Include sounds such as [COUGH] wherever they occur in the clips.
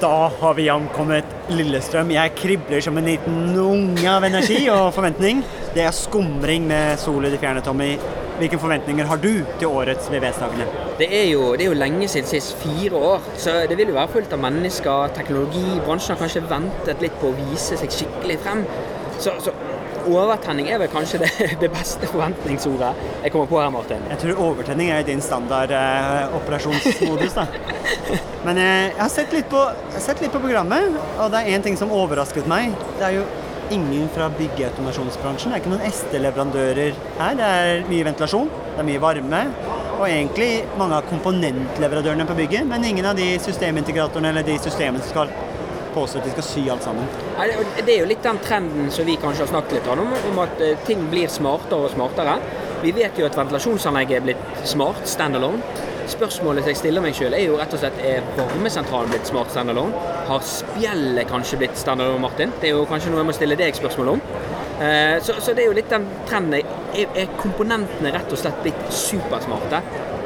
Da har vi ankommet Lillestrøm. Jeg kribler som en liten unge av energi og forventning. Det er skumring med sol i det fjerne, Tommy. Hvilke forventninger har du til årets VVS-dagene? Det det er jo lenge siden sist, fire år. Så det vil jo være fullt av mennesker, teknologi. Bransjen har kanskje ventet litt på å vise seg skikkelig frem. Så, så overtenning er vel kanskje det, [LAUGHS] det, beste forventningsordet jeg kommer på her, Martin. Jeg tror overtenning er din standard eh, operasjonsmodus, da. Men eh, jeg, har sett litt, på, sett litt på programmet, og det er én ting som overrasket meg. Det er jo ingen fra byggeautomasjonsbransjen. Det er ikke noen SD-leverandører her. Det er mye ventilasjon, det er mye varme. Og egentlig mange av komponentleverandørene på bygget, men ingen av de systemintegratorene eller de systemene som skal påstå at de skal sy alt sammen. Det er jo litt den trenden som vi kanskje har snakket litt om, om at eh, ting blir smartere og smartere. Vi vet jo at ventilasjonsanlegget er blitt smart, standalone. Spørsmålet jeg stiller meg selv er jo rett og slett er varmesentralen blitt smart standalone? Har spjellet kanskje blitt standalone, Martin? Det er jo kanskje noe jeg må stille deg spørsmål om. Eh, så, det er jo litt den trenden. Er komponentene rett og slett blitt supersmarte?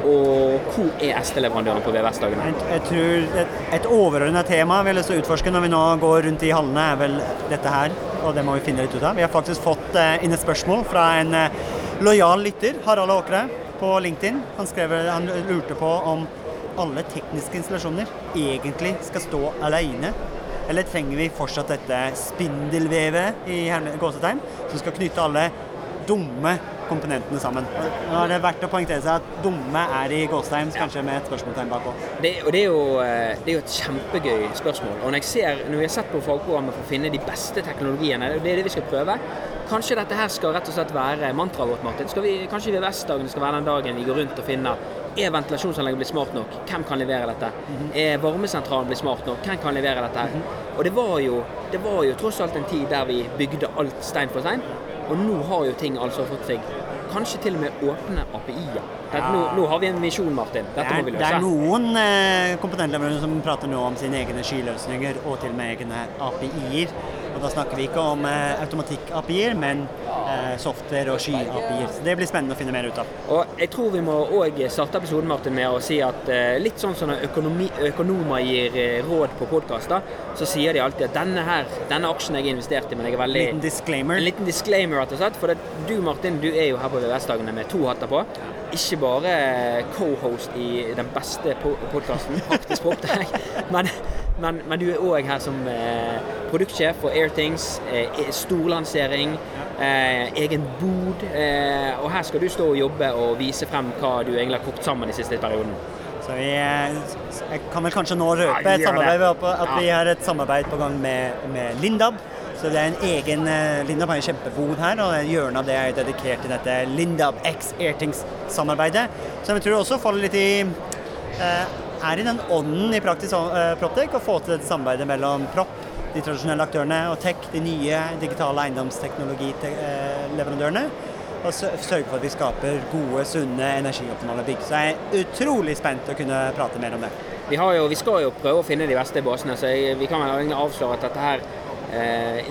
Og hvor er SD-leverandøren på VVS-dagene? Jeg, jeg, tror et, et overordnet tema vi har lyst å utforske når vi nå går rundt i hallene, er vel dette her. Og det må vi finne litt ut av. Vi har faktisk fått uh, inn et spørsmål fra en uh, lojal lytter, Harald Åkre, på LinkedIn. Han, skrev, han lurte på om alle tekniske installasjoner egentlig skal stå alene. Eller trenger vi fortsatt dette spindelvevet i gåsetegn, som skal knytte alle dumme komponentene sammen. Nå er det verdt å poengtere seg at dumme er i gåstegn, kanskje med et spørsmålstegn bakpå. Det, og det er, jo, eh, det er, jo, et kjempegøy spørsmål. Og når, jeg ser, når vi har sett på fagprogrammet for å finne de beste teknologiene, det er det vi skal prøve. Kanskje dette her skal rett og slett være mantraet vårt, Martin. Skal vi, kanskje VVS-dagen skal være den dagen vi går rundt og finner er ventilasjonsanlegget blitt smart nok? Hvem kan levere dette? Mm -hmm. Er varmesentralen blitt smart nok? Hvem kan levere dette? Mm -hmm. Og det var, jo, det var jo tross alt en tid der vi bygde alt stein for stein. Og nå har jo ting altså fått seg kanskje til og med åpne API-er. Ja. Nå, nå, har vi en misjon, Martin. Dette må vi løse. Det er noen eh, komponentleverandører som prater nå om sine egne skyløsninger og til og med egne API-er. Og da snakker vi ikke om eh, automatikk-API-er, men eh, software- og sky-API-er. Så Det blir spennende å finne mer ut av. Og Jeg tror vi må òg starte episoden Martin, med å si at eh, litt sånn som når økonomi, økonomer gir råd på podkaster, så sier de alltid at denne her, denne aksjen jeg har investert i, men jeg er veldig En liten disclaimer. En liten disclaimer, rett og slett. For det, du Martin, du er jo her på VVS-dagene med to hatter på ikke bare co-host i den beste podkasten, faktisk, på opptak, [LAUGHS] men, men, men, du er òg her som eh, produktsjef for Airthings, eh, storlansering, eh, egen bod. Eh, og her skal du stå og jobbe og vise frem hva du egentlig har kokt sammen i siste perioden. Så vi eh, jeg kan vel kanskje nå røpe et samarbeid, at vi har et samarbeid på gang med, med Lindab så det er en egen uh, Lindab har en kjempebod her, og hjørnet hjørne av det er dedikert til dette Lindab X Airtings-samarbeidet. Som jeg tror også faller litt i uh, er i den ånden i Praktisk uh, Proptech å få til dette samarbeidet mellom propp, de tradisjonelle aktørene, og Tech, de nye digitale eiendomsteknologileverandørene. Og sørge for at vi skaper gode, sunne, energioptimale bygg. Så jeg er utrolig spent å kunne prate mer om det. Vi, jo, vi skal jo prøve å finne de beste båsene, så jeg, vi kan vel avsløre at dette her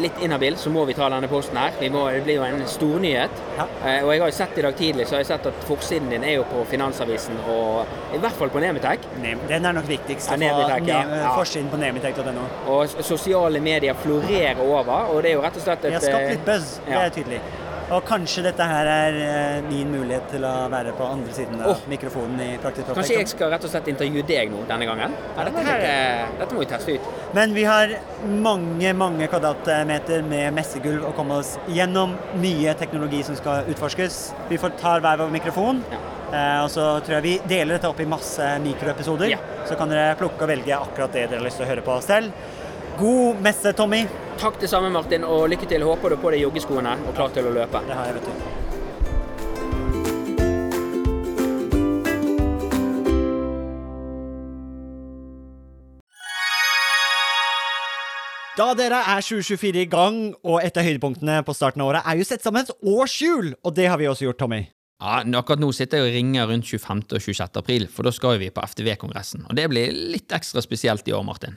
litt inhabil, så må vi ta denne posten her. Må, det blir jo en stornyhet. Ja. Eh, og jeg har jo sett i dag tidlig så har jeg sett at forsiden din er jo på Finansavisen, og i hvert fall på Nemitek. Den er nok viktigst. Ja, Nemitek, ja. ja. Forsiden på nemitek.no. Og sosiale medier florerer over, og det er jo rett og slett et Vi har skapt litt buzz, det er tydelig. Og kanskje dette her er eh, min mulighet til å være på andre siden av oh. mikrofonen i Praktisk Perfekt. Kanskje jeg skal rett og slett intervjue deg nå denne gangen? Ja, dette, her, eh, dette, må vi teste ut. Men vi har mange mange kvadratmeter med messegulv å komme oss gjennom. Mye teknologi som skal utforskes. Vi får tar hver vår mikrofon. Ja. Eh, og så tror jeg vi deler dette opp i masse mikroepisoder. Ja. Så kan dere plukke og velge akkurat det dere har lyst til å høre på selv. God messe, Tommy. Takk det samme, Martin, og lykke til. Håper du på deg joggeskoene og klar til å løpe. Det har jeg, vet du. Da dere er 2024 i gang, og et av høydepunktene på starten av året er jo sett sammen et årshjul, og det har vi også gjort, Tommy. Ja, Akkurat nå sitter jeg og ringer rundt 25. og 26. april, for da skal vi på FTV-kongressen. Og det blir litt ekstra spesielt i år, Martin.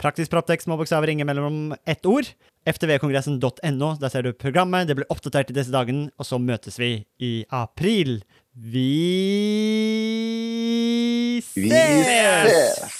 Praktisk Proptex små bokstaver, ingen mellom ett ord. ftvkongressen.no, der ser du programmet. Det blir oppdatert i disse dagene, og så møtes vi i april. Vi ses! Vi ses!